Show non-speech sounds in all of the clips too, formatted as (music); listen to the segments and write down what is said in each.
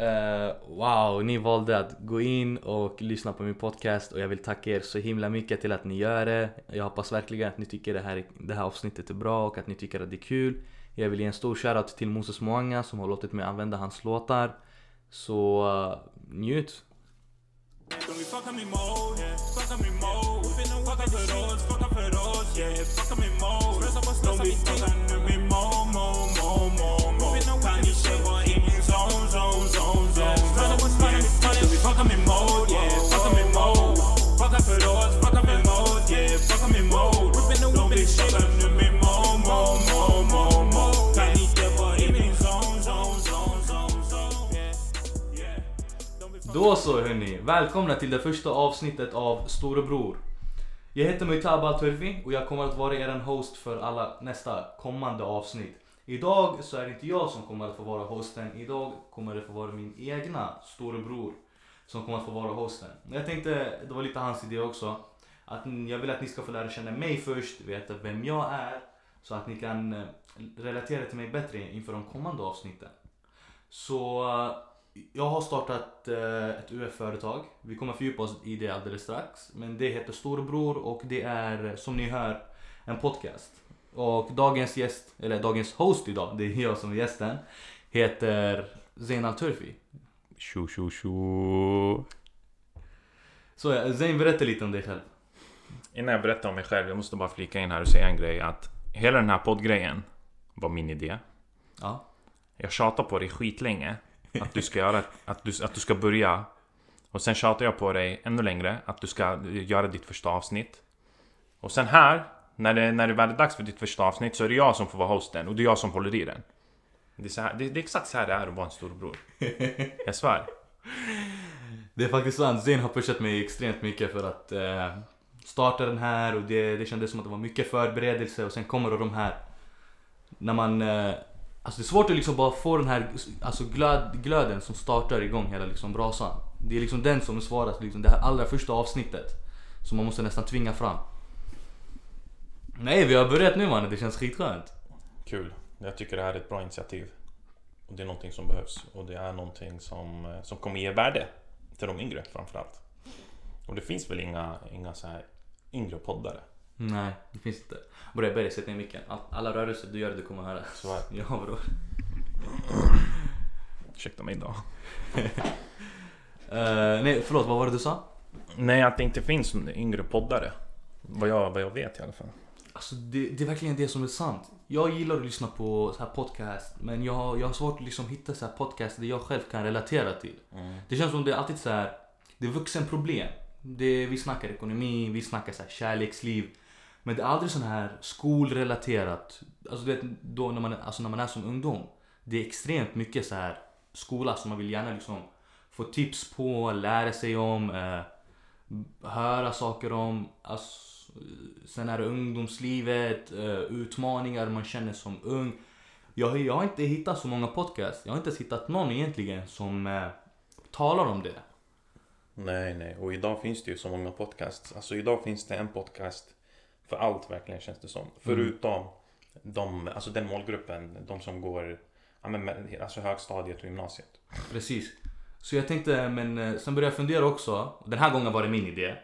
Uh, wow, ni valde att gå in och lyssna på min podcast och jag vill tacka er så himla mycket till att ni gör det. Jag hoppas verkligen att ni tycker det här, det här avsnittet är bra och att ni tycker att det är kul. Jag vill ge en stor shoutout till Moses Moanga som har låtit mig använda hans låtar. Så uh, njut! Då så hörni, välkomna till det första avsnittet av Storebror. Jag heter Mujtaba Turfi och jag kommer att vara er host för alla nästa kommande avsnitt. Idag så är det inte jag som kommer att få vara hosten, idag kommer det få vara min egna storebror som kommer att få vara hosten. Jag tänkte, det var lite hans idé också, att jag vill att ni ska få lära känna mig först, veta vem jag är, så att ni kan eh, relatera till mig bättre inför de kommande avsnitten. Så jag har startat eh, ett UF-företag. Vi kommer fördjupa oss i det alldeles strax. Men det heter Storebror och det är som ni hör en podcast. Och dagens gäst, eller dagens host idag, det är jag som är gästen, heter Zainal Turfi. Tjo tjo tjo. Så eh, Zain, berätta lite om dig själv. Innan jag berättar om mig själv, jag måste bara flika in här och säga en grej. Att hela den här poddgrejen var min idé. Ja. Jag tjatade på dig skitlänge. Att du ska göra, att du, att du ska börja. Och sen tjatade jag på dig ännu längre. Att du ska göra ditt första avsnitt. Och sen här, när det, när det väl är dags för ditt första avsnitt så är det jag som får vara hosten. Och det är jag som håller i den. Det är, så här, det, det är exakt så här det är att vara en storbror. (laughs) Jag svär. Det är faktiskt sant, Zain har pushat mig extremt mycket för att eh, starta den här och det, det kändes som att det var mycket förberedelse och sen kommer då de här när man eh, Alltså det är svårt att liksom bara få den här alltså glöd, glöden som startar igång hela liksom brasan. Det är liksom den som är svårast, liksom det här allra första avsnittet. Som man måste nästan tvinga fram. Nej vi har börjat nu mannen, det känns skitskönt. Kul. Jag tycker det här är ett bra initiativ. Och det är någonting som behövs. Och det är någonting som, eh, som kommer ge värde till de yngre framförallt. Och det finns väl inga, inga så här yngre poddare? Nej, det finns inte. Börja börja sätta ner micken. All- Alla rörelser du gör, du kommer höra. Så här. (laughs) Ja bror. Ursäkta mig då. (laughs) Eh, nej förlåt, vad var det du sa? Nej, att det inte finns yngre poddare. Vad jag, vad jag vet i alla fall. Alltså det, det är verkligen det som är sant. Jag gillar att lyssna på så här podcast men jag, har- jag har svårt att liksom hitta så här podcast där jag själv kan relatera till. Det känns som det är alltid så här, det är vuxenproblem. Det, vi snackar ekonomi, vi snackar så här kärleksliv. Men det är aldrig sån här skolrelaterat. Alltså vet, då när man, alltså när man är som ungdom. Det är extremt mycket så här skola som man vill gärna liksom få tips på, lära sig om, eh, höra saker om. Alltså, sen är det ungdomslivet, eh, utmaningar man känner som ung. Jag, har- jag har inte hittat så många podcasts. Jag har inte ens hittat någon egentligen som eh, talar om det. Nej, nej. Och idag finns det ju så många podcasts. Alltså idag finns det en podcast för allt verkligen känns det som. Förutom de, alltså den målgruppen, de som går ja, men, alltså högstadiet och gymnasiet. Precis. Så jag tänkte, men eh, sen började jag fundera också. Den här gången var det min idé.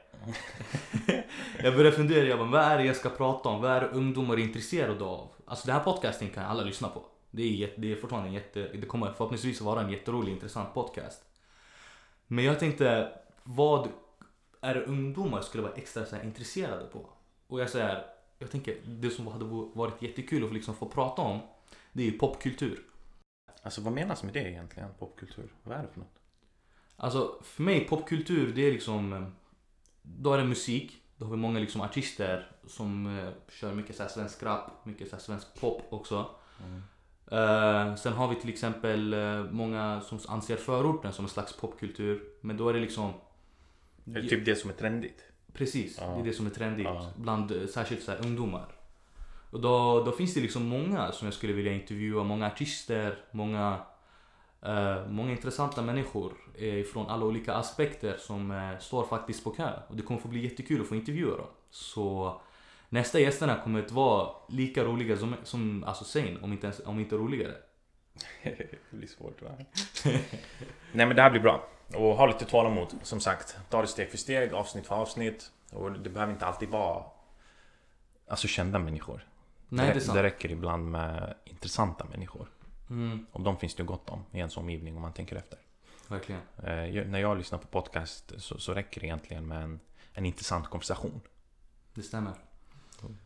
(laughs) jag började fundera, jag bara, vad är det jag ska prata om? Vad är det ungdomar är intresserade av? Alltså den här podcasten kan alla lyssna på. Det är, det är fortfarande en jätte, det kommer förhoppningsvis vara en jätterolig, intressant podcast. Men jag tänkte, vad är det ungdomar skulle vara extra så intresserade på? Och jag säger, jag tänker, det som hade varit jättekul att liksom få prata om, det är ju popkultur. Alltså vad menas med det egentligen? Popkultur? Vad är det för något? Alltså för mig popkultur det är liksom Då är det musik Då har vi många liksom artister som eh, kör mycket så här svensk rap, mycket så här svensk pop också Eh, Sen har vi till exempel eh, många som anser förorten som en slags popkultur Men då är det liksom Är det typ det som är trendigt? Precis, det är det som är trendigt bland eh, särskilt så här, ungdomar. Och då, då finns det liksom många som jag skulle vilja intervjua, många artister, många, eh, många intressanta människor eh, från alla olika aspekter som eh, står faktiskt på kö. Och det kommer få bli jättekul att få intervjua dem. Så nästa gästerna kommer att vara lika roliga som, som alltså Zain, om inte, ens, om inte roligare. (laughs) det blir svårt va? (laughs) Nej men det här blir bra. Och ha lite tålamod, som sagt. Ta det steg för steg, avsnitt för avsnitt. Och det behöver inte alltid vara Alltså kända människor. Nej, det sant. det räcker ibland med intressanta människor. Mm, Och de finns det ju gott om i ens omgivning om man tänker efter. verkligen. Eh, när jag lyssnar på podcast så, så räcker det egentligen med en, en intressant konversation. Det stämmer.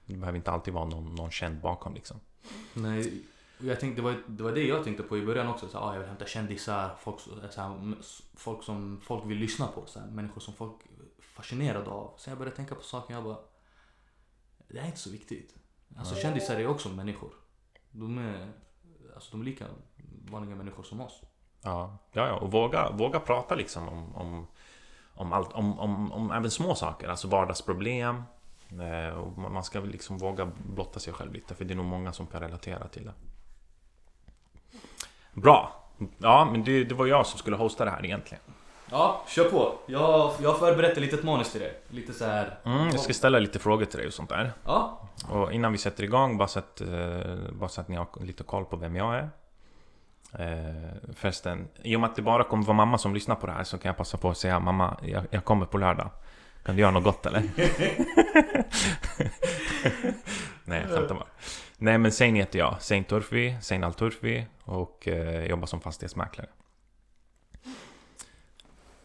Det behöver inte alltid vara någon, någon känd bakom liksom. Nej, jag tänkte, det, var, det var det jag tänkte på i början också. Så, här, ah, jag vill hämta kändisar, folk, så här, folk som folk vill lyssna på. Så här, människor som folk är fascinerade av. Sen jag började tänka på saken, jag bara... Det är inte så viktigt. Alltså kändisar är också människor. De är, alltså, de är lika vanliga människor som oss. Ja, ja, ja. och våga, våga prata liksom om, om, om, allt, om, om, om även små saker, alltså vardagsproblem. Eh, och man ska liksom våga blotta sig själv lite, för det är nog många som kan relatera till det. Bra! Ja, men det, det var jag som skulle hosta det här egentligen. Ja, kör på. Jag, jag har förberett ett litet manus till dig. Lite så här. Mm, jag ska ställa lite frågor till dig och sånt där. Ja, Och innan vi sätter igång, bara så att, eh, bara så att ni har lite koll på vem jag är. Eh, förresten, i och med att det bara kommer vara mamma som lyssnar på det här så kan jag passa på att säga Mamma, jag, jag kommer på lördag. Kan du göra något gott eller? (laughs) (laughs) Nej, jag skämtar bara. Nej men Sein heter jag. Sein Turfi, Sein Al Turfi och eh, jobbar som fastighetsmäklare.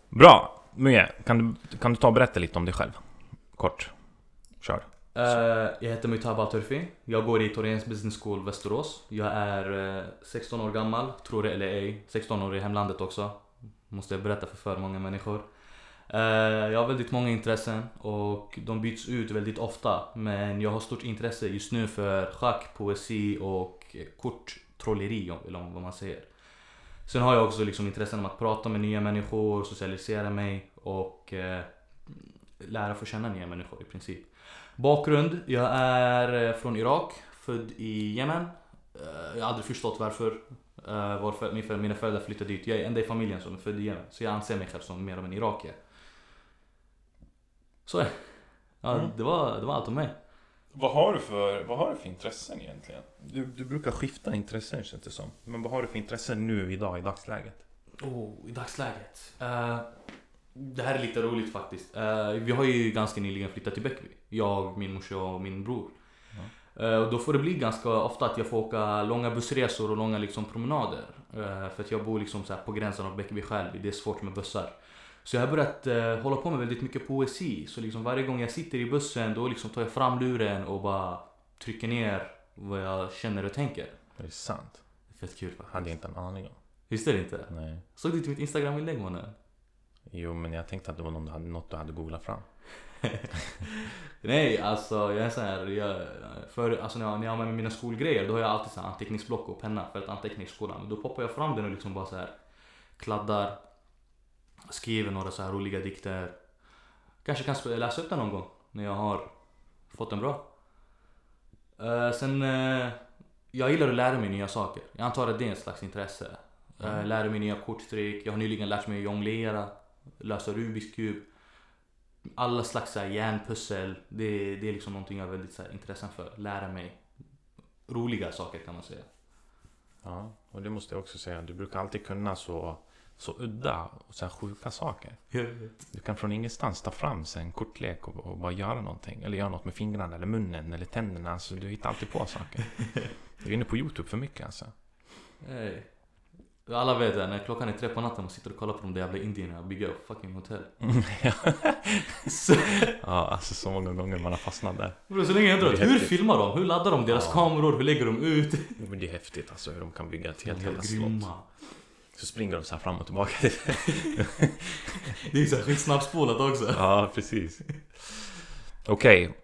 Bra! Muje, kan du, kan du ta och berätta lite om dig själv? Kort. Kör. Uh, jag heter Mujtaba Turfi. Jag går i Torrens Business School Västerås. Jag är eh, uh, 16 år gammal, tror det eller ej. 16 år i hemlandet också. Måste jag berätta för för många människor. Eh, jag har väldigt många intressen och de byts ut väldigt ofta. Men jag har stort intresse just nu för schack, poesi och korttrolleri, eller vad man säger. Sen har jag också liksom intressen om att prata med nya människor, socialisera mig och eh, lära få känna nya människor i princip. Bakgrund. Jag är eh, från Irak, född i Yemen. Eh, jag har aldrig förstått varför. varför mina föräldrar flyttade dit. Jag är enda i familjen som är född i Yemen. Så jag anser mig själv som mer av en irakier. Så är det. Ja, Mm. det, var, det var allt om mig. Vad har du för, vad har du för intressen egentligen? Du, du brukar skifta intressen känns det som. Men vad har du för intressen nu idag i dagsläget? Oh, I dagsläget. Eh, det här är lite roligt faktiskt. Eh, vi har ju ganska nyligen flyttat till Bäckby. Jag, min morsa och min bror. Eh, och då får det bli ganska ofta att jag får åka långa bussresor och långa liksom, promenader. För att jag bor liksom så här på gränsen av Bäckby själv. Det är svårt med bussar. Så jag har börjat eh, hålla på med väldigt mycket poesi. Så liksom varje gång jag sitter i bussen då liksom tar jag fram luren och bara trycker ner vad jag känner och tänker. Är det sant? Det är fett kul faktiskt. Hade jag inte en aning om. Visst är det inte? Nej. Såg du inte mitt Instagram-inlägg mannen? Jo, men jag tänkte att det var någon du hade, något du hade googlat fram. (laughs) Nej, alltså jag är så här, jag, för, alltså när jag, när jag har med mina skolgrejer då har jag alltid så här anteckningsblock och penna för att anteckna i skolan. Men då poppar jag fram den och liksom bara så här kladdar, skriver några så här roliga dikter. Kanske kan läsa upp den någon gång när jag har fått den bra. Eh, sen, eh, jag gillar att lära mig nya saker. Jag antar att det är en slags intresse. Uh, lära mig nya korttrick. Jag har nyligen lärt mig jonglera, lösa Rubiks kub alla slags så här järnpussel, det, det är liksom någonting jag har väldigt här, intressen för. Lära mig roliga saker kan man säga. Ja, och det måste jag också säga. Du brukar alltid kunna så, så udda och så här sjuka saker. Du kan från ingenstans ta fram en kortlek och, och bara göra någonting. Eller göra något med fingrarna eller munnen eller tänderna. Alltså, du hittar alltid på saker. (laughs) Du är inne på YouTube för mycket alltså. Hey. Alla vet det, när klockan är tre på natten och sitter och kollar på de där jävla indierna och bygger upp fucking hotell. (laughs) Ja, alltså så många gånger man har fastnat där. bro, så länge jag är hur häftigt. filmar de? Hur laddar de deras Ja. kameror? Hur lägger de ut? Men det är häftigt alltså hur de kan bygga ett helt jävla slott. Så springer de så här fram och tillbaka. (laughs) Det är så här skitsnabbspolat också. ja, precis. Okej.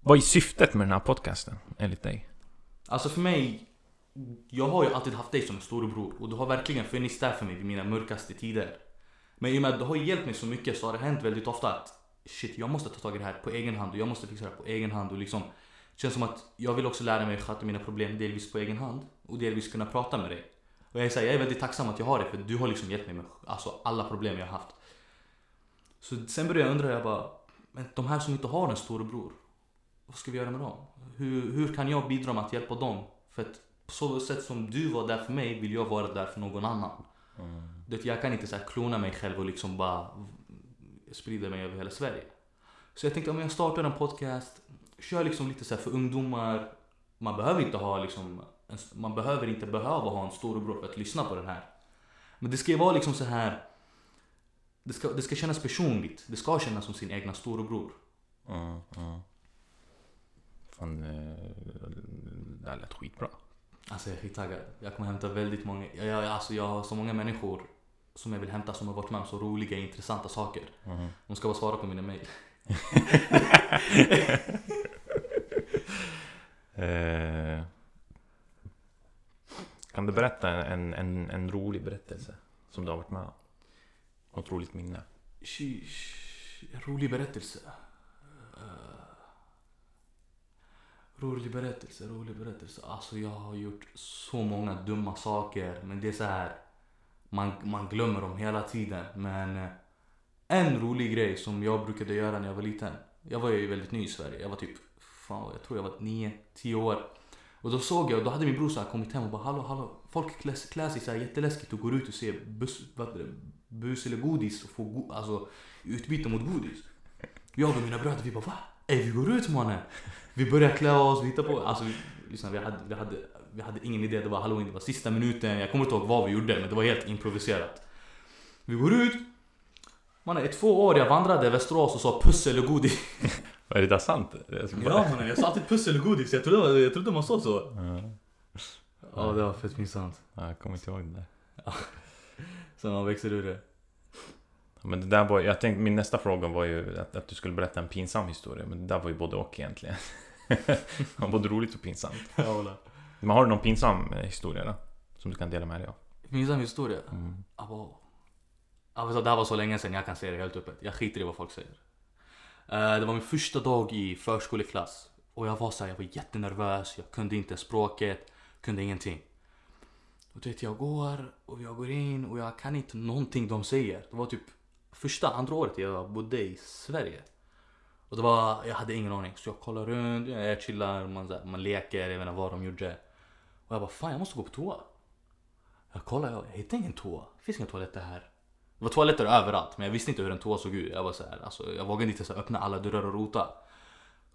Vad är syftet med den här podcasten, enligt dig? Alltså för mig, jag har ju alltid haft dig som storebror och du har verkligen funnits där för mig i mina mörkaste tider. Men i och med att du har hjälpt mig så mycket så har det hänt väldigt ofta att shit, jag måste ta tag i det här på egen hand och jag måste fixa det här på egen hand och liksom känns som att jag vill också lära mig att sköta mina problem delvis på egen hand och delvis kunna prata med dig. Och jag är, här, jag är väldigt tacksam att jag har det för du har liksom hjälpt mig med alltså, alla problem jag har haft. Så sen började jag undra, jag bara, men de här som inte har en storebror, vad ska vi göra med dem? Hur, hur kan jag bidra med att hjälpa dem? För att på så sätt som du var där för mig vill jag vara där för någon annan. Det, jag kan inte så här, klona mig själv och liksom bara sprida mig över hela Sverige. Så jag tänkte om jag startar en podcast, kör liksom lite så här för ungdomar. Man behöver inte ha liksom, man behöver inte behöva ha en storebror för att lyssna på den här. Men det ska ju vara liksom så här. Det ska, det ska kännas personligt. Det ska kännas som sin egna storebror. Ja, ja. Fan, eh, det här lät skitbra. Alltså jag är skittaggad. Jag kommer hämta väldigt många, jag, jag, alltså jag har så många människor som jag vill hämta som har varit med om så roliga, intressanta saker. Mhm. De ska bara svara på mina mail. (laughs) Eh, kan du berätta en, en, en rolig berättelse som du har varit med om? Något roligt minne? Sheesh, en rolig berättelse. Eh. Rolig berättelse, rolig berättelse. Alltså jag har gjort så många dumma saker. Men det är så här. Man, man glömmer dem hela tiden. Men eh, en rolig grej som jag brukade göra när jag var liten. Jag var ju väldigt ny i Sverige. Jag var typ, fan jag tror jag var 9-10 år. Och då såg jag, då hade min bror så här kommit hem och bara hallå hallå. Folk klär, klär sig så här jätteläskigt och går ut och ser bus, vad det, bus eller godis och får go, alltså, utbyte mot godis. Jag och mina bröder vi bara va? Ey vi går ut mannen. Vi börjar klä oss, vi hittar på. Alltså lyssna, vi hade, vi, hade, vi hade ingen idé. Det var halloween, det var sista minuten. Jag kommer inte ihåg vad vi gjorde men det var helt improviserat. Vi går ut. Mannen i två år jag vandrade i Västerås och sa puss eller godis. (laughs) Är det där sant? Ja mannen jag sa alltid puss eller godis. Jag trodde, jag trodde man sa så. Ja, Ja det var fett pinsamt. ja, jag kommer inte ihåg det där. Så man växer ur det. Men det där var, jag tänkte, min nästa fråga var ju att, att du skulle berätta en pinsam historia, men det där var ju både och egentligen. (laughs) Både roligt och pinsamt. Ja. Men har du någon pinsam eh, historia då? Som du kan dela med dig av? Pinsam historia. Mm. Abo. Du, det här var så länge sedan jag kan säga det helt öppet. Jag skiter i vad folk säger. Eh, det var min första dag i förskoleklass. Och jag var så här, jag var jättenervös. Jag kunde inte språket. Kunde ingenting. Och du vet, jag går och jag går in och jag kan inte någonting de säger. Det var typ första, andra året jag bodde i Sverige. Och det var, jag hade ingen aning. Så jag kollar runt, jag chillar, man, här, man leker, jag vet inte vad de gjorde. Och jag bara, fan jag måste gå på toa. Jag kollar, jag, jag hittar ingen toa. Det finns inga toaletter här. Det var toaletter överallt, men jag visste inte hur en toa såg ut. Jag var så här, alltså, jag vågade inte så här, öppna alla dörrar och rota.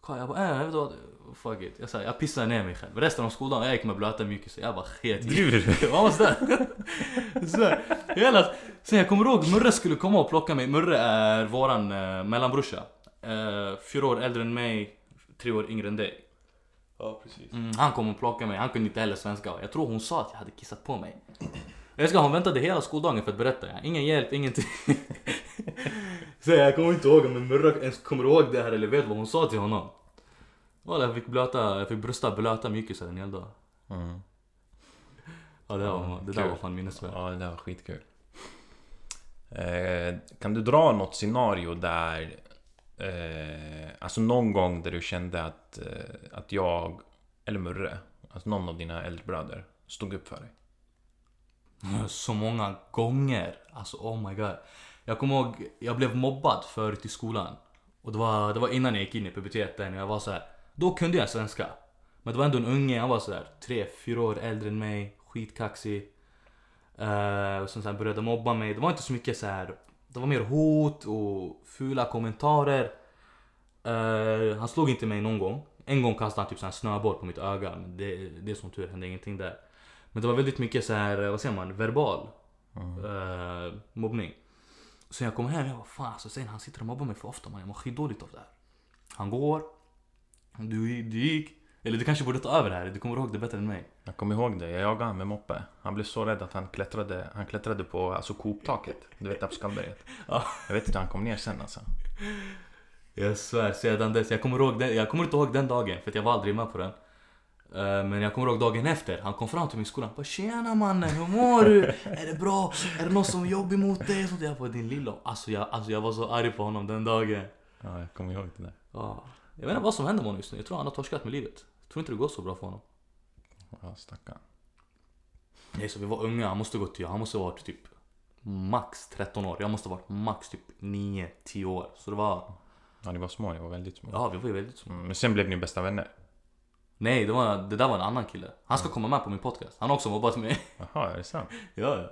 Jag bara, äh, vet du vad? Fuck it. Jag, så här, jag pissade ner mig själv. Resten av skoldagen, jag gick med blöta mjukisar. Jag bara sket i? Jag var sådär. (laughs) Så, hela, (laughs) sen jag kommer ihåg Murre skulle komma och plocka mig. Murre är våran eh, mellanbrorsa. Eh, fyra år äldre än mig, tre år yngre än dig. Ja, precis. Mm, han kom och plockade mig, han kunde inte heller svenska. Jag tror hon sa att jag hade kissat på mig. Jag ska, hon väntade hela skoldagen för att berätta. Ingen hjälp, ingenting. (laughs) Så jag kommer inte ihåg om Murra ens kommer ihåg det här eller vet vad hon sa till honom. Walla, jag fick blöta, jag fick brösta blöta mjukisar en hel dag. Mm. Ja, det, var, det där Kul. var fan minnesvärt. Ja, det där var skitkul. Eh, kan du dra något scenario där... Eh, alltså någon gång där du kände att, eh, att jag, eller Murre, alltså någon av dina äldre bröder stod upp för dig? Så många gånger. Alltså oh my god. Jag kommer ihåg, jag blev mobbad förut i skolan. Och det var, det var innan jag gick in i puberteten. Och Jag var så här. Då kunde jag svenska. Men det var ändå en unge, han var sådär 3-4 år äldre än mig. Skitkaxig. Uh, och sen så här började mobba mig. Det var inte så mycket så här. Det var mer hot och fula kommentarer. Uh, han slog inte mig någon gång. En gång kastade han typ så en snöboll på mitt öga. Men det, det är som tur hände ingenting där. Men det var väldigt mycket så här, vad säger man, verbal eh, mobbning. Så jag kommer hem jag bara fan alltså, sen han sitter och mobbar mig för ofta man. Jag mår skitdåligt av det här. Han går. Du, du gick. Eller du kanske borde ta över det här. Du kommer ihåg det bättre än mig. Jag kommer ihåg det, jag jagade han med moppe. Han blev så rädd att han klättrade, han klättrade på alltså Coop-taket. Du vet där på Skallberget. (laughs) Ja. Jag vet inte hur han kom ner sen alltså. Jag svär, sedan dess. Jag kommer, ihåg den, jag kommer inte ihåg den dagen för jag var aldrig med på den. Eh, Men jag kommer ihåg dagen efter. Han kom fram till min skola. Han bara Tjena mannen, hur mår du? Är det bra? Är det någon som jobbar mot dig? Sånt. Jag bara din lilla. Alltså jag, alltså jag var så arg på honom den dagen. Ja, jag kommer ihåg det där. Ja. Jag vet inte vad som händer med honom just nu. Jag tror han har torskat med livet. Jag tror inte det går så bra för honom. Ja, stackarn. Nej, så vi var unga. Han måste gått till, han måste ha varit typ max 13 år. Jag måste ha varit max typ 9-10 år. Så det var, Ja, ni var små, ni var väldigt små. ja vi var väldigt små. Mm, men sen blev ni bästa vänner. Nej, det, var, det där var en annan kille. Han ska komma med på min podcast. Han har också mobbat mig. (laughs) Jaha, är det sant? ja, ja.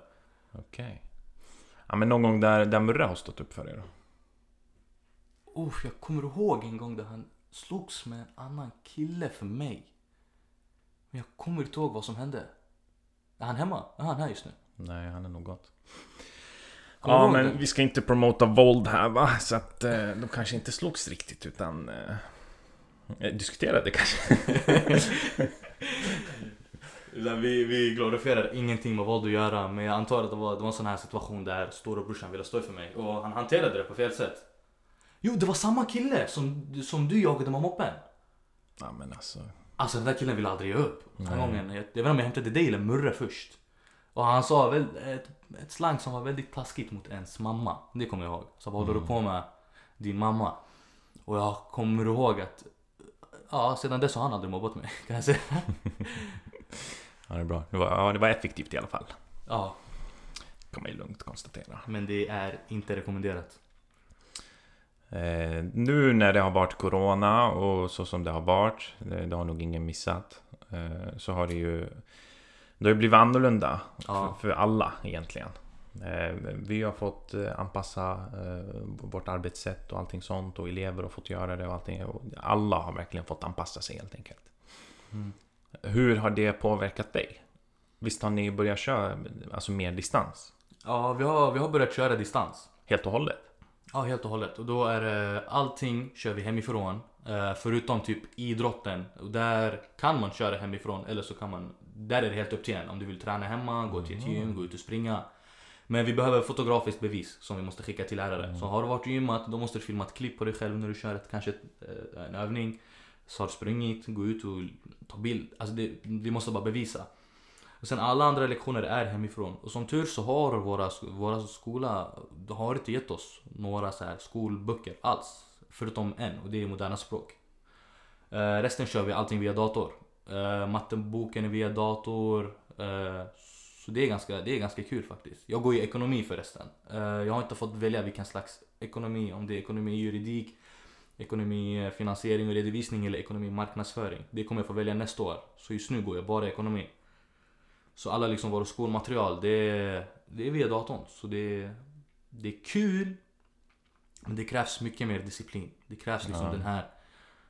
Okej. Ja, men någon gång där, där Murra har stått upp för er då? Oh, jag kommer ihåg en gång där han slogs med en annan kille för mig. Men jag kommer inte ihåg vad som hände. Är han hemma? Är han här just nu? Nej, han är nog gott. Ja, men det? vi ska inte promota våld här va? Så att eh, de kanske inte slogs riktigt utan... Eh, eh, diskuterade kanske. (laughs) Vi, vi glorifierar ingenting med våld att göra men jag antar att det var, det var en sån här situation där storebrorsan ville stå för mig och han hanterade det på fel sätt. Jo, det var samma kille som, som du jagade med moppen. Ja, men alltså... Alltså den där killen ville aldrig ge upp. Den gången, jag, jag vet inte om jag hämtade dig eller Murre först. Och han sa väl ett, ett slang som var väldigt taskigt mot ens mamma. Det kommer jag ihåg. Så vad håller du på med din mamma? Och jag kommer ihåg att Ja, sedan dess har han aldrig mobbat mig kan jag säga. (laughs) Ja, det är bra. Det var, ja, det var effektivt i alla fall. Ja, Kan man ju lugnt konstatera. men det är inte rekommenderat. Eh, nu när det har varit Corona och så som det har varit, det, det har nog ingen missat, eh, så har det ju det har blivit annorlunda Ja. för, för alla egentligen. Eh, vi har fått eh, anpassa eh, vårt arbetssätt och allting sånt och elever har fått göra det och allting. Alla har verkligen fått anpassa sig helt enkelt. Mm. Hur har det påverkat dig? Visst har ni börjat köra alltså mer distans? Ja, vi har, vi har börjat köra distans. Helt och hållet? Ja, helt och hållet. Och då är det allting kör vi hemifrån. Förutom typ idrotten. Där kan man köra hemifrån eller så kan man... Där är det helt upp till en. Om du vill träna hemma, gå till ett gym, gå ut och springa. Men vi behöver fotografiskt bevis som vi måste skicka till lärare. Så har du varit och gymmat, då måste du filma ett klipp på dig själv när du kör ett, kanske ett, eh, en övning. Så har du sprungit, gå ut och ta bild. Alltså det, vi måste bara bevisa. Och sen alla andra lektioner är hemifrån. Och som tur så har våra, våra skola har inte gett oss några så här skolböcker alls. Förutom en och det är moderna språk. Eh, resten kör vi allting via dator. Uh, matteboken är via dator. Eh, så det är, ganska, det är ganska kul faktiskt. Jag går ju ekonomi förresten. Uh, jag har inte fått välja vilken slags ekonomi. Om det är ekonomi juridik, ekonomi eh, finansiering och redovisning eller ekonomi marknadsföring. Det kommer jag få välja nästa år. Så just nu går jag bara ekonomi. Så alla liksom våra skolmaterial, det är, det är via datorn. Så det, det är kul. Men det krävs mycket mer disciplin. Det krävs liksom Ja. den här...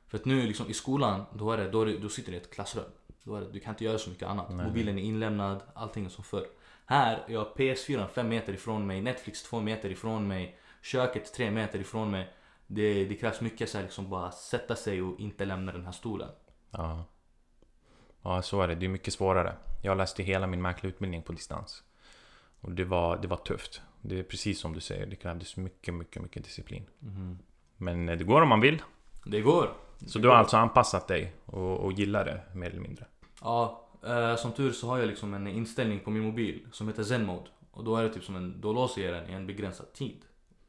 För att nu liksom i skolan, då, är det, då, är det, då sitter du i ett klassrum. Då är det, du kan inte göra så mycket annat. Nej. Mobilen är inlämnad, allting är som förr. Här, jag har PS4 fem meter ifrån mig, Netflix två meter ifrån mig, köket tre meter ifrån mig. Det, det krävs mycket så här, liksom bara sätta sig och inte lämna den här stolen. Ja. Ja, så är det. Det är mycket svårare. Jag läste hela min mäklarutbildning på distans. Och det var, det var tufft. Det är precis som du säger, det krävdes mycket, mycket, mycket disciplin. Men eh, det går om man vill. Det går. Så du har alltså anpassat dig och, och gillar det mer eller mindre? Ja, eh, som tur så har jag liksom en inställning på min mobil som heter Zen Mode. Och då är det typ som en, då låser jag den i en begränsad tid.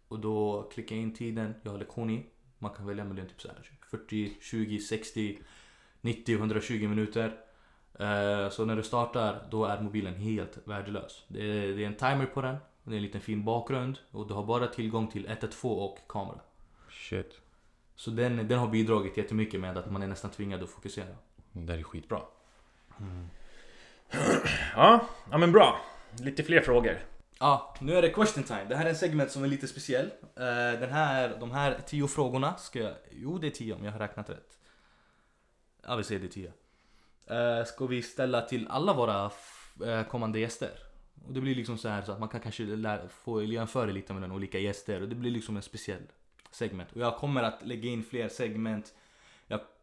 Och då klickar jag in tiden jag har lektion i. Man kan välja mellan typ så här 40, 20, 60, 90, 120 minuter. Eh, Så när du startar, då är mobilen helt värdelös. Det är, det är en timer på den, det är en liten fin bakgrund och du har bara tillgång till 112 och kamera. Shit. Så den, den har bidragit jättemycket med att man är nästan tvingad att fokusera. Det där är skitbra. Mm. (clears throat) Ja, ja men bra. Lite fler frågor. Ja, nu är det question time. Det här är en segment som är lite speciell. Eh, den här, de här tio frågorna ska jag... Jo, det är tio om jag har räknat rätt. Ja, vi säger det är tio. Eh, ska vi ställa till alla våra eh, kommande gäster. Och det blir liksom så här så att man kan kanske lära, få jämföra lite mellan olika gäster. Och det blir liksom en speciell segment. Och jag kommer att lägga in fler segment.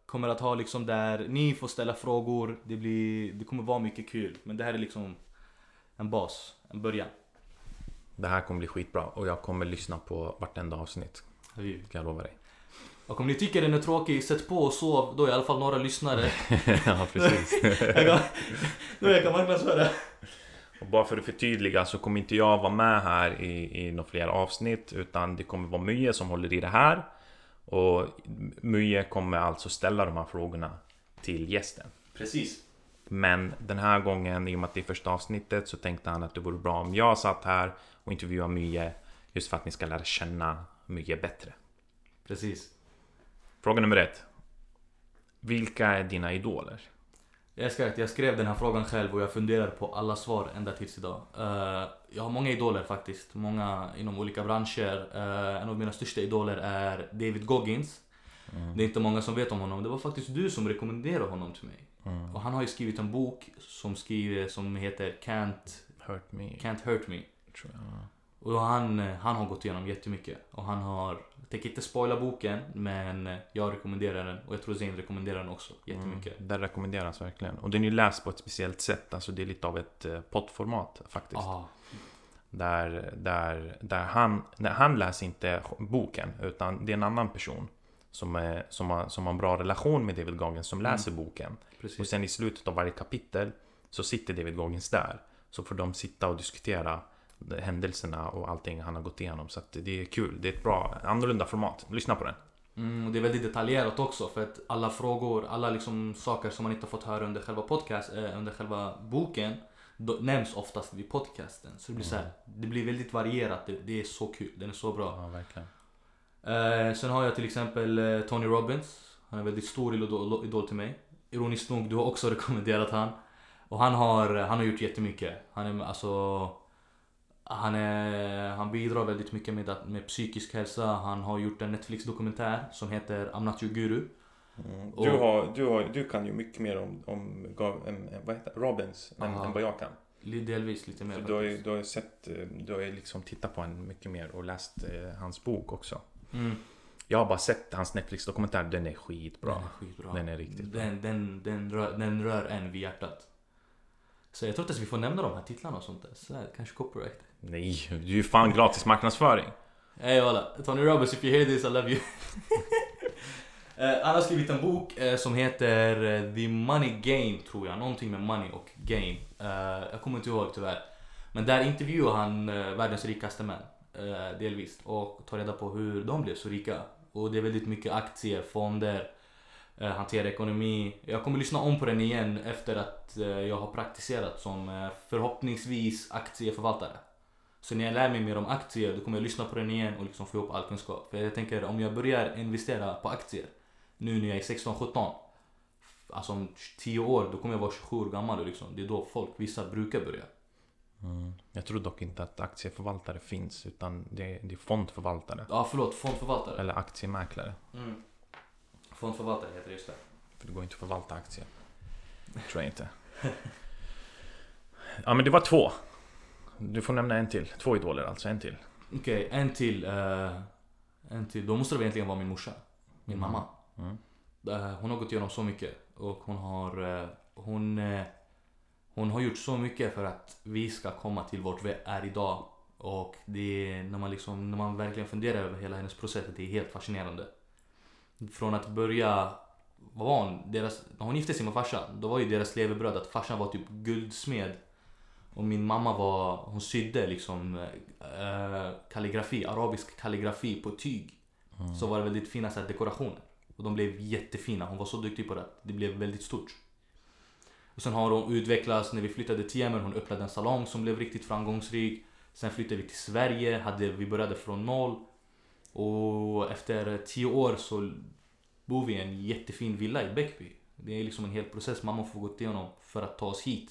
Kommer att ha liksom där ni får ställa frågor. Det, blir, det kommer vara mycket kul. Men det här är liksom en bas, en början. Det här kommer bli skitbra och jag kommer lyssna på vartenda avsnitt. Kan jag lova dig. Och om ni tycker den är tråkig, sätt på och sov. Då är i alla fall några lyssnare. (laughs) ja, precis. (laughs) jag kan, då jag kan marknadsföra. Och bara för att förtydliga så kommer inte jag vara med här i, i några fler avsnitt utan det kommer vara Mye som håller i det här. Och Mye kommer alltså ställa de här frågorna till gästen. Precis. Men den här gången, i och med att det är första avsnittet, så tänkte han att det vore bra om jag satt här och intervjuade Mye just för att ni ska lära känna Mye bättre. Precis. Fråga nummer ett. Vilka är dina idoler? Jag att jag skrev den här frågan själv och jag funderar på alla svar ända tills idag. Eh, jag har många idoler faktiskt. Många inom olika branscher. Eh, en av mina största idoler är David Goggins. Det är inte många som vet om honom. Det var faktiskt du som rekommenderade honom till mig. Mm. Och han har ju skrivit en bok som, skriver, som heter Can't, Hurt me, Can't Hurt Me. Och han, han har gått igenom jättemycket. Och han har, jag tänker inte spoila boken, men jag rekommenderar den. Och jag tror Zain rekommenderar den också jättemycket. Mm, den rekommenderas verkligen. Och den är läst på ett speciellt sätt. Alltså det är lite av ett eh, poddformat faktiskt. Ah, Där, där, där han, när han läser inte boken, utan det är en annan person. Som, är, som, har, som har en bra relation med David Goggins som läser boken. precis. Och sen i slutet av varje kapitel så sitter David Goggins där. Så får de sitta och diskutera de händelserna och allting han har gått igenom. Så det är kul. Det är ett bra, annorlunda format. Lyssna på den. Mm, och det är väldigt detaljerat också för att alla frågor, alla liksom saker som man inte har fått höra under själva podcast, eh, under själva boken nämns oftast vid podcasten. Så det blir så här, det blir väldigt varierat. Det, det är så kul, den är så bra. Ja. Eh, sen har jag till exempel eh, Tony Robbins. Han är väldigt stor idol, idol till mig. Ironiskt nog, du har också (laughs) rekommenderat han. Och han har, han har gjort jättemycket. Han är alltså... Han, är, han bidrar väldigt mycket med, med psykisk hälsa. Han har gjort en Netflix-dokumentär som heter I'm not your guru. Och- Du, har, du, har, du kan ju mycket mer om, om vad heter, det? Robbins än, än vad jag kan. Delvis lite mer För du har ju faktiskt. du har ju sett, eh, du har ju liksom tittat på en mycket mer och läst eh, hans bok också. Mm. Jag har bara sett hans Netflix-dokumentär, den är skitbra. Den är skitbra. Den är riktigt bra. Den, den, den, rör, den rör en vid hjärtat. Så jag tror inte ens vi får nämna de här titlarna och sånt där. Så här, kanske copyright. Nej, det är ju fan gratis marknadsföring. Hej walla, Tony Robbins if you hear this I love you. (laughs) Eh, han har skrivit en bok eh, som heter eh, The Money Game tror jag. Någonting med money och game. Jag kommer inte ihåg tyvärr. Men där intervjuar han världens rikaste män. Delvis. Och tar reda på hur de blev så rika. Och det är väldigt mycket aktier, fonder, hantera ekonomi. Jag kommer lyssna om på den igen efter att jag har praktiserat som förhoppningsvis aktieförvaltare. Så när jag lär mig mer om aktier då kommer jag lyssna på den igen och liksom få ihop all kunskap. För jag tänker om jag börjar investera på aktier nu när jag är 16-17 Alltså om 10 år då kommer jag vara 27 år gammal liksom, det är då folk, vissa brukar börja. Mm. Jag tror dock inte att aktieförvaltare finns, utan det är, det är fondförvaltare. Ja förlåt, fondförvaltare. Eller aktiemäklare. Mm. Fondförvaltare heter det just det. För det går inte att förvalta aktier. Tror jag inte. (laughs) Ja men det var två. Du får nämna en till. Två idoler alltså, en till. Okej, en till. eh, en till. Då måste det egentligen vara min morsa. Min mamma. Mm. Eh, Hon har gått igenom så mycket och hon har, eh, hon, eh, hon har gjort så mycket för att vi ska komma till vart vi är idag. Och det är, när man, liksom, när man verkligen funderar över hela hennes process, det är helt fascinerande. Från att börja, vad var hon? Deras, när hon gifte sig med farsan, då var ju deras levebröd att farsan var typ guldsmed. Och min mamma var, hon sydde liksom eh, kalligrafi, arabisk kalligrafi på tyg. Så var det väldigt fina så här, dekorationer. Och de blev jättefina. Hon var så duktig på det. Det blev väldigt stort. Och sen har hon utvecklats. När vi flyttade till Yemen, hon öppnade en salong som blev riktigt framgångsrik. Sen flyttade vi till Sverige. Hade, vi började från noll. Och efter tio år så bor vi i en jättefin villa i Bäckby. Det är liksom en hel process mamma får gå igenom för att ta oss hit.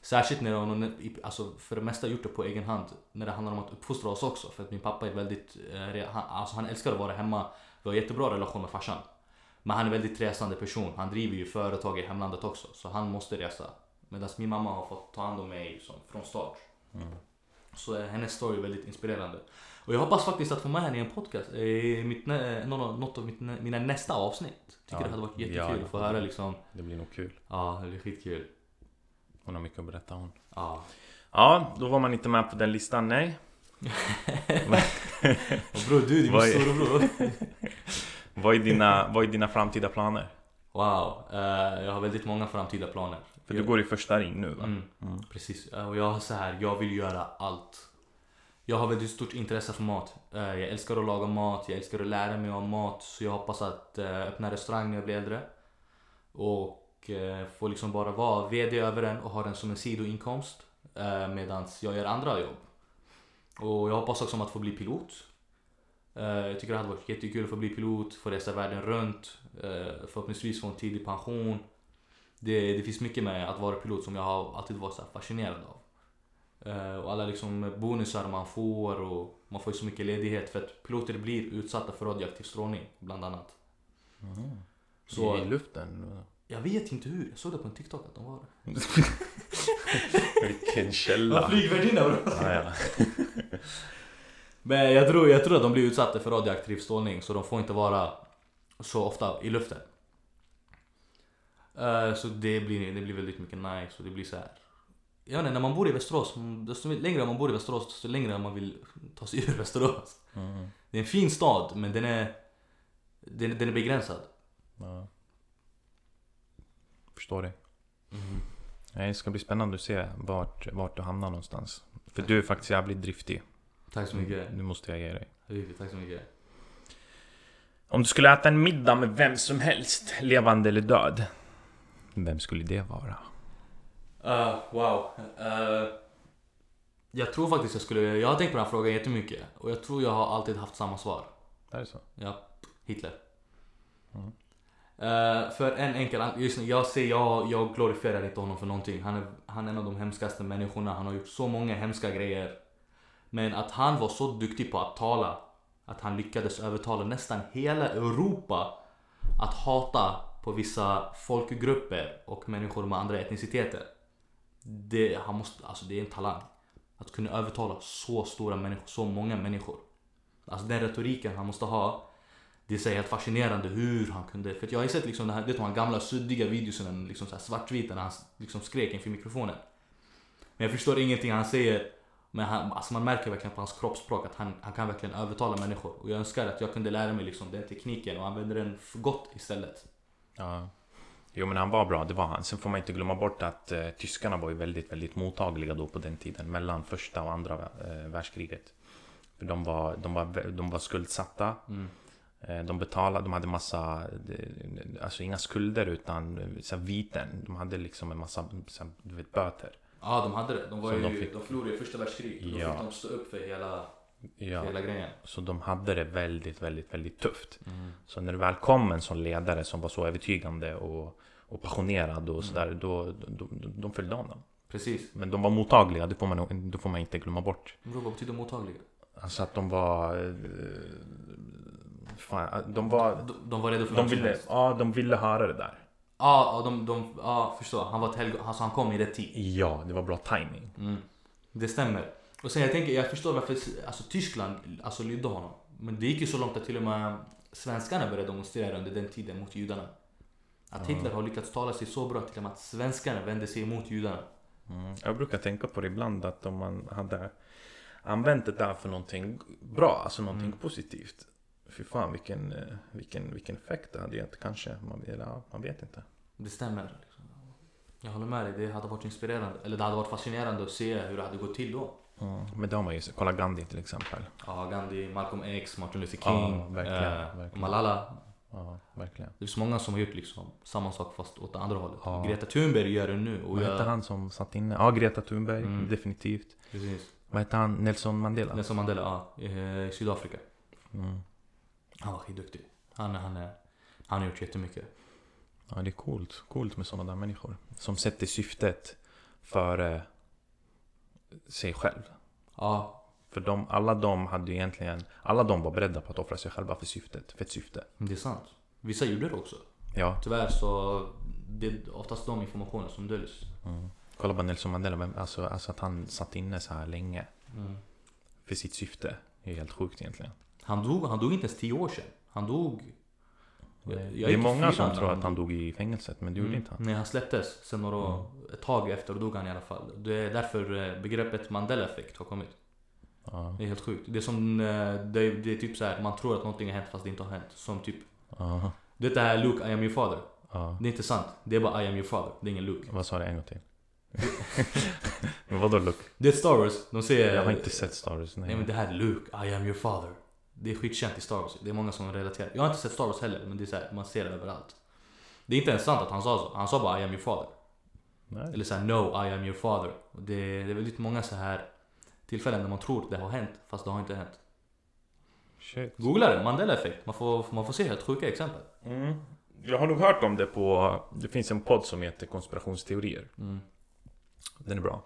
Särskilt när hon alltså för det mesta gjort det på egen hand. När det handlar om att uppfostra oss också. För att min pappa är väldigt, eh, alltså han älskar att vara hemma. Vi har jättebra relation med farsan. Men han är en väldigt resande person. Han driver ju företag i hemlandet också. Så han måste resa. Medan min mamma har fått ta hand om mig som, från start. Så eh, hennes story är väldigt inspirerande. Och jag hoppas faktiskt att få med henne i en podcast. I mitt, någon, något av mitt, mina nästa avsnitt. Tycker Ja. det hade varit Ja, jättekul ja. att få höra liksom. Det blir nog kul. Ja, det blir skitkul. Hon har mycket att berätta hon. Ja. Ja, då var man inte med på den listan, nej. Bror du, det är Vad min är- storebror. Vad är dina, vad är dina framtida planer? Wow, eh, jag har väldigt många framtida planer. För du går i första ring nu va? Mm, Precis, Eh, och jag har så här, jag vill göra allt. Jag har väldigt stort intresse för mat. Eh, Jag älskar att laga mat, jag älskar att lära mig om mat. Så jag hoppas att eh, öppna restaurang när jag blir äldre. Och eh, få liksom bara vara VD över den och ha den som en sidoinkomst. Medan jag gör andra jobb. Och jag hoppas också om att få bli pilot. Eh, jag tycker det hade varit jättekul att få bli pilot, få resa världen runt, eh, förhoppningsvis få en tidig pension. Det, det finns mycket med att vara pilot som jag har alltid varit så fascinerad av. Eh, och alla liksom bonusar man får och man får ju så mycket ledighet för att piloter blir utsatta för radioaktiv strålning bland annat. Så I luften? Jag vet inte hur, jag såg det på en TikTok att de var det. (laughs) Vilken källa! flygvärdinna bro! Ja, ja. (laughs) Men jag tror, jag tror att de blir utsatta för radioaktiv strålning så de får inte vara så ofta i luften. Eh, så det blir, det blir väldigt mycket nice och det blir så här. Jag vet inte, när man bor i Västerås, mm, desto längre man bor i Västerås desto längre man vill ta sig ur (laughs) Västerås. Mm. Det är en fin stad men den är, den, den är begränsad. ja. Förstår dig. Nej, Det ska bli spännande att se vart, vart du hamnar någonstans. För du är faktiskt jävligt driftig. Tack så mycket. Nu måste jag ge dig. Tack så mycket. Om du skulle äta en middag med vem som helst, levande eller död. Vem skulle det vara? Uh, wow. Uh, jag tror faktiskt jag skulle, jag har tänkt på den här frågan jättemycket och jag tror jag har alltid haft samma svar. Är det så? Ja, Hitler. Uh, för en enkel just nu, jag ser, jag, jag glorifierar inte honom för någonting. Han är, han är en av de hemskaste människorna. Han har gjort så många hemska grejer. Men att han var så duktig på att tala. Att han lyckades övertala nästan hela Europa att hata på vissa folkgrupper och människor med andra etniciteter. Det, han måste, alltså det är en talang. Att kunna övertala så stora människor, så många människor. Alltså den retoriken han måste ha. Det är så helt fascinerande hur han kunde, för jag har ju sett liksom det här, det de här gamla suddiga videosen, liksom så här svartvita när han liksom skrek inför mikrofonen. Men jag förstår ingenting han säger. Men han, alltså man märker verkligen på hans kroppsspråk att han, han kan verkligen övertala människor. Och jag önskar att jag kunde lära mig liksom den tekniken och använda den för gott istället. Ja. Jo men han var bra, det var han. Sen får man inte glömma bort att eh, tyskarna var ju väldigt, väldigt mottagliga då på den tiden. Mellan första och andra eh, världskriget. För de var, de var, de var skuldsatta. Mm. Eh, de betalade, de hade massa, eh, alltså inga skulder utan eh, så viten. De hade liksom en massa så du vet, böter. Ja, de hade det. De, var ju, de de, fick- förlorade i första världskriget. Då Ja. fick de stå upp för hela, Ja. hela grejen. Så de hade det väldigt, väldigt, väldigt tufft. Mm. Så när det väl kom en sån ledare som var så övertygande och, och passionerad och sådär, då, då, då, de följde honom. Precis. Men de var mottagliga, det får man, det får man inte glömma bort. Vad betyder mottagliga? Alltså att de var... Fan, de var... De, de var redo för De ville, ja, de ville höra det där. Ja, de, de, ja, förstår. Han var ett helgon. Alltså han kom i rätt tid. Ja, det var bra timing. Mm. Det stämmer. Och sen jag tänker, jag förstår varför alltså, Tyskland alltså, lydde honom. Men det gick ju så långt att till och med svenskarna började demonstrera under den tiden mot judarna. Att Hitler har lyckats tala sig så bra till och med att svenskarna vände sig emot judarna. Mm. Jag brukar tänka på det ibland att om man hade använt det där för någonting bra, alltså någonting positivt. Fy fan vilken, eh, vilken, vilken effekt det hade gett kanske. Man, eller, ja, man vet inte. Det stämmer. Liksom. Jag håller med dig, det hade varit inspirerande. Eller det hade varit fascinerande att se hur det hade gått till då. Mm. Men det har man ju, kolla Gandhi till exempel. Ja, Gandhi, Malcolm X, Martin Luther Ja, King, verkligen, eh, verkligen. Malala. Ja, verkligen. Det finns många som har gjort liksom samma sak fast åt det andra hållet. Ja. Greta Thunberg gör det nu. Och Vad hette han som satt inne? Ja, Greta Thunberg, Mm. definitivt. Precis. Vad hette han? Nelson Mandela? Nelson Mandela, ja. I Sydafrika. Mm. Han var skitduktig. Han, han, är, han har gjort jättemycket. Ja, det är coolt. Coolt med sådana där människor. Som sätter syftet före sig själv. Ja, För de, alla de hade ju egentligen, alla de var beredda på att offra sig själva för syftet, för ett syfte. det är sant. Vissa gjorde det också. Ja, Tyvärr så det är oftast de informationer som döljs. mm. kolla på Nelson Mandela, alltså, alltså att han satt inne så här länge Mm. för sitt syfte. Det är helt sjukt egentligen. Han dog, han dog inte ens tio år sedan. Han dog... Jag- jag det är många som tror att han dog i fängelset, men det gjorde Mm. inte han. Nej, han släpptes. Sen några år, ett tag efter dog han i alla fall. Det är därför eh, begreppet Mandela-effekt har kommit. Ja, Det är helt sjukt. Det är som, eh, det är, det är typ så här, man tror att någonting har hänt fast det inte har hänt. Som typ, ja, detta här Luke, I am your father. ja. Det är inte sant. Det är bara I am your father. Det är ingen Luke. Vad sa du en gång till? (laughs) men vadå Luke? Det är Star Wars. De säger... Jag har inte sett Star Wars. Nej men det här är Luke, I am your father. Det är skitkänt i Star Wars. Det är många som relaterar. Jag har inte sett Star Wars heller, men det är så här, man ser det överallt. Det är inte ens sant att han sa så. Han sa bara I am your father. Nej. Eller såhär No, I am your father. Och det, det är väldigt många så här tillfällen där man tror det har hänt, fast det har inte hänt. Shit. Googla det, Mandela-effekt. Man får, man får se helt sjuka exempel. Mm. Jag har nog hört om det på... Det finns en podd som heter konspirationsteorier. Mm. Den är bra.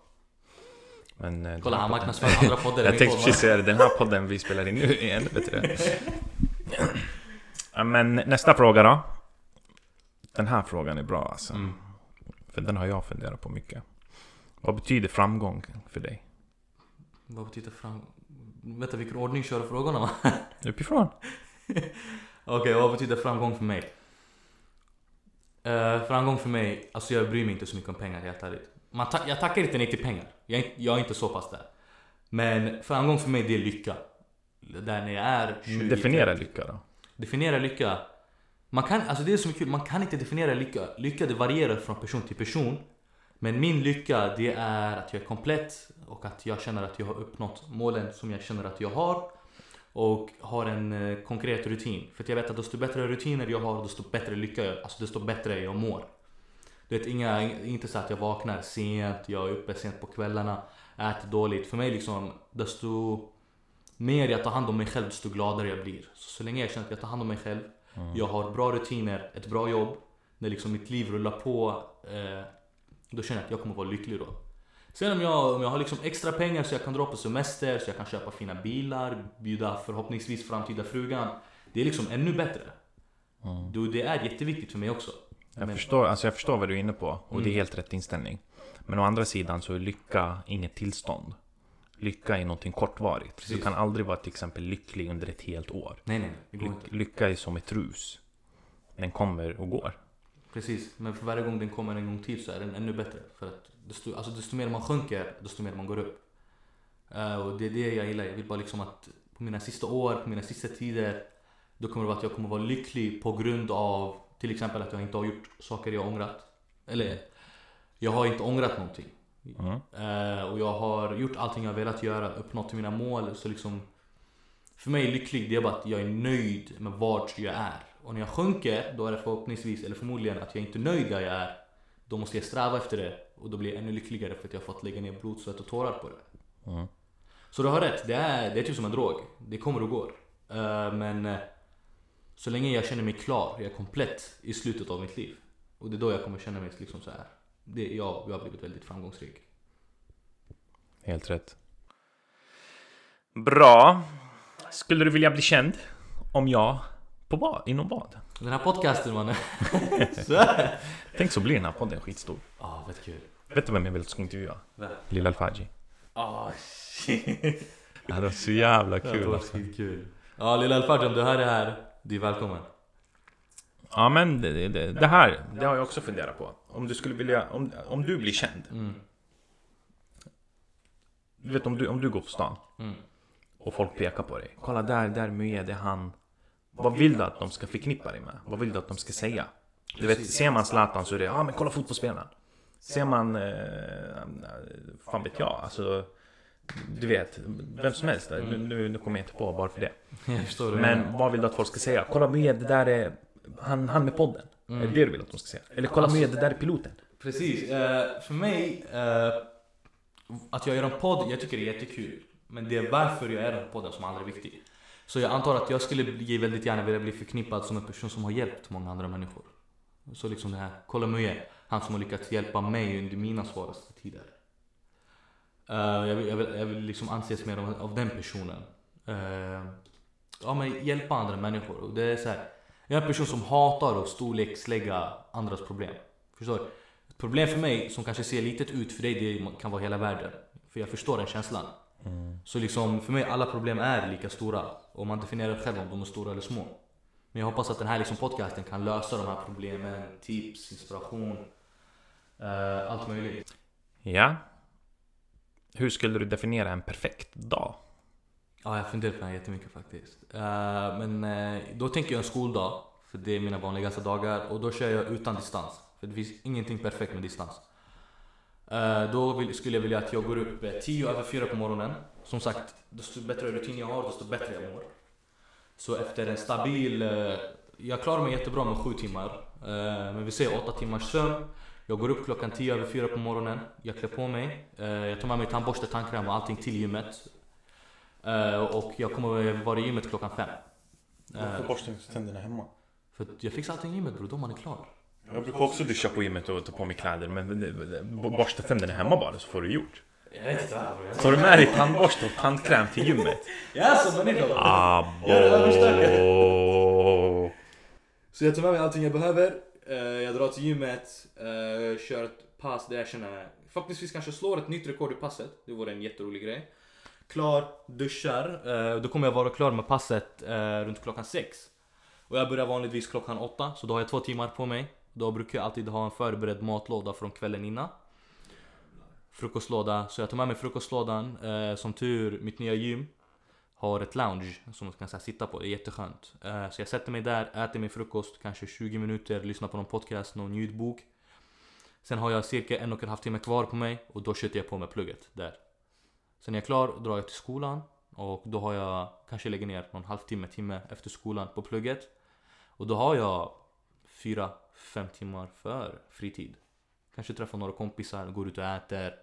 Men... eh, Kolla han marknadsför andra poddar. (laughs) Jag tänkte precis säga det, den här podden vi spelar in nu är ännu bättre. (laughs) Men nästa fråga då. Den här frågan är bra alltså. Mm. För den har jag funderat på mycket. Vad betyder framgång för dig? Vad betyder fram... Vänta vilken ordning kör du frågorna va? (laughs) Uppifrån? Okej, vad betyder framgång för mig? Eh, framgång för mig, alltså jag bryr mig inte så mycket om pengar helt ärligt. Man ta- jag tackar inte nej till pengar. Jag är, inte- jag är inte så pass där. Men framgång för mig det är lycka. Där när jag är 20, Definiera 30. lycka då. Definiera lycka. Man kan, alltså det är är kul, man kan inte definiera lycka. Lycka det varierar från person till person. Men min lycka det är att jag är komplett och att jag känner att jag har uppnått målen som jag känner att jag har. Och har en eh, konkret rutin. För att jag vet att desto bättre rutiner jag har, desto bättre lycka jag, alltså desto bättre jag mår. Du vet, inga, inte så att jag vaknar sent, jag är uppe sent på kvällarna, äter dåligt. För mig liksom, desto mer jag tar hand om mig själv, desto gladare jag blir. Så, så länge jag känner att jag tar hand om mig själv, jag har bra rutiner, ett bra jobb, när liksom mitt liv rullar på, eh, då känner jag att jag kommer vara lycklig då. Sen om jag, om jag har liksom extra pengar så jag kan dra på semester, så jag kan köpa fina bilar, bjuda förhoppningsvis framtida frugan. Det är liksom ännu bättre. Då det är jätteviktigt för mig också. Jag, Men- förstår, alltså jag förstår vad du är inne på och det är Mm. helt rätt inställning. Men å andra sidan så är lycka inget tillstånd. Lycka är någonting kortvarigt. Du Precis. kan aldrig vara till exempel lycklig under ett helt år. Nej nej, det går inte. Ly- lycka är som ett rus. Den kommer och går. Precis, men för varje gång den kommer en gång till så är den ännu bättre. För att desto, alltså desto mer man sjunker, desto mer man går upp. Eh, och det är det jag gillar. Jag vill bara liksom att på mina sista år, på mina sista tider, då kommer det vara att jag kommer vara lycklig på grund av till exempel att jag inte har gjort saker jag ångrat. Eller, jag har inte ångrat någonting. Mm. Eh, och jag har gjort allting jag velat göra, uppnått mina mål. Så liksom, för mig är lycklig, det är bara att jag är nöjd med vart jag är. Och när jag sjunker, då är det förhoppningsvis, eller förmodligen att jag inte är nöjd där jag är. Då måste jag sträva efter det och då blir jag ännu lyckligare för att jag har fått lägga ner blod, svett och tårar på det. Mm. Så du har rätt, det är, det är typ som en drog. Det kommer och går. Eh, men eh, så länge jag känner mig klar, jag är komplett i slutet av mitt liv. Och det är då jag kommer känna mig liksom så här. Det, jag, jag har blivit väldigt framgångsrik. Helt rätt. Bra. Skulle du vilja bli känd? Om ja, på vad? Inom vad? Den här podcasten mannen. (laughs) Tänk så blir den här podden skitstor. Ja, vad kul. Vet du vem jag vill att du ska intervjua? Vem? Lilla Alfaji. Ah shit. Det hade varit så jävla Det kul var alltså. skitkul. Ja, lilla Alfred om du hör det här, du är välkommen. Ja men det, det, det här, det har jag också funderat på. Om du skulle vilja, om, om du blir känd. Mm. Du vet om du, om du går på stan Mm. och folk pekar på dig. Kolla där, där Mye, det är han. Vad vill du att de ska förknippa dig med? Vad vill du att de ska säga? Du vet, ser man Zlatan så är det ja ah, men kolla fotbollsspelaren. Ser man, eh, fan vet jag, alltså du vet, vem som helst. Nu, nu, nu kommer jag inte på bara för det. (laughs) Det. Men vad vill du att folk ska säga? Kolla Mye, det där är han, han med podden. Är det det du vill att de ska säga? Eller kolla Mye, det där är piloten. Precis. Eh, för mig, eh, att jag gör en podd, jag tycker det är jättekul. Men det är varför jag gör den podden som är allra viktig. Så jag antar att jag skulle bli, väldigt gärna vilja bli förknippad som en person som har hjälpt många andra människor. Så liksom det här, kolla Muye, han som har lyckats hjälpa mig under mina svåraste tider. Eh, jag, vill, jag, vill, jag vill liksom anses mer av, av den personen. Eh, ja men hjälpa andra människor. Och det är så här, jag är en person som hatar att storlekslägga andras problem. Förstår du? Ett problem för mig som kanske ser litet ut för dig, det kan vara hela världen. För jag förstår den känslan. Så liksom för mig, alla problem är lika stora. Och man definierar själv om de är stora eller små. Men jag hoppas att den här liksom podcasten kan lösa de här problemen, tips, inspiration, eh, allt möjligt. Ja. Hur skulle du definiera en perfekt dag? Ja, jag funderar på det här jättemycket faktiskt. Eh, men eh, då tänker jag en skoldag, för det är mina vanligaste dagar. Och då kör jag utan distans. För det finns ingenting perfekt med distans. Eh, då vill, skulle jag vilja att jag går upp 10 över 4 på morgonen. Som sagt, desto bättre rutin jag har, desto bättre jag mår. Så efter en stabil... jag klarar mig jättebra med 7 timmar. Men vi säger 8 timmars sömn. Jag går upp klockan 10 över 4 på morgonen. Jag klär på mig. Eh, jag tar med mig tandborste, tandkräm och allting till gymmet. Eh, och jag kommer vara i gymmet klockan fem. Varför Eh, borstar du inte tänderna hemma? för att jag fixar allting i gymmet bror, då man är klar. Jag brukar också duscha på gymmet och ta på mig kläder men borsta tänderna hemma bara så får du gjort. Jag vet inte varför. Tar du med dig tandborste och tandkräm till gymmet? Som människa. Abo. (laughs) Så jag tar med mig allting jag behöver. Eh, jag drar till gymmet, eh, kör ett pass där jag känner faktiskt kanske slår ett nytt rekord i passet. Det vore en jätterolig grej. Klar, duschar. Eh, då kommer jag vara klar med passet runt klockan sex. Och jag börjar vanligtvis klockan åtta, så då har jag två timmar på mig. Då brukar jag alltid ha en förberedd matlåda från kvällen innan. Frukostlåda, så jag tar med mig frukostlådan. Som tur, mitt nya gym har ett lounge som man kan så här, sitta på, det är jätteskönt. Uh, så jag sätter mig där, äter min frukost, kanske 20 minuter, lyssnar på någon podcast, någon ljudbok. Sen har jag cirka en och en halv timme kvar på mig och då sätter jag på mig plugget där. Sen är jag klar, drar jag till skolan och då har jag kanske lägger ner någon halvtimme, timme efter skolan på plugget. Och då har jag fyra, fem timmar för fritid. Kanske träffar några kompisar, går ut och äter.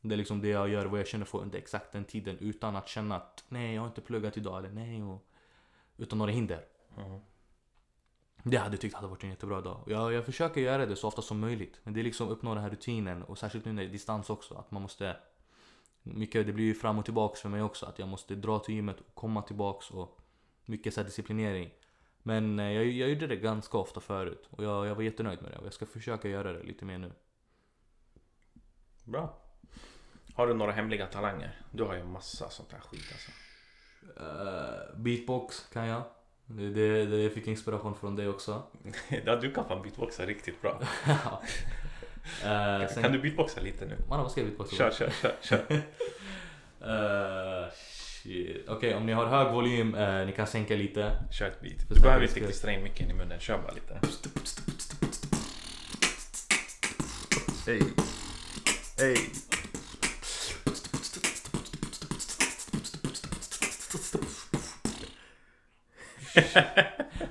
Det är liksom det jag gör, vad jag känner för under exakt den tiden utan att känna att nej, jag har inte pluggat idag eller nej, och, utan några hinder. Det hade jag tyckt hade varit en jättebra dag. Jag, jag försöker göra det så ofta som möjligt. Men det är liksom uppnå den här rutinen och särskilt nu när det är distans också. Att man måste mycket, det blir ju fram och tillbaks för mig också. Att jag måste dra till gymmet och komma tillbaks och mycket så disciplinering. Men eh, jag, jag gjorde det ganska ofta förut och jag, jag var jättenöjd med det och jag ska försöka göra det lite mer nu. Bra. Har du några hemliga talanger? Du har ju massa sånt här skit alltså. Eh, beatbox kan jag. Det, det, det fick inspiration från dig också. (laughs) ja, du kan fan beatboxa riktigt bra. (laughs) Eh, sen- Kan du beatboxa lite nu? Mannen vad ska jag beatboxa? Kör, kör, kör, kör. (laughs) Shit. Okej, om ni har hög volym, eh, ni kan sänka lite. Kör ett beat. För Du behöver inte klistra in micken i munnen, kör bara lite. Hej. Hej.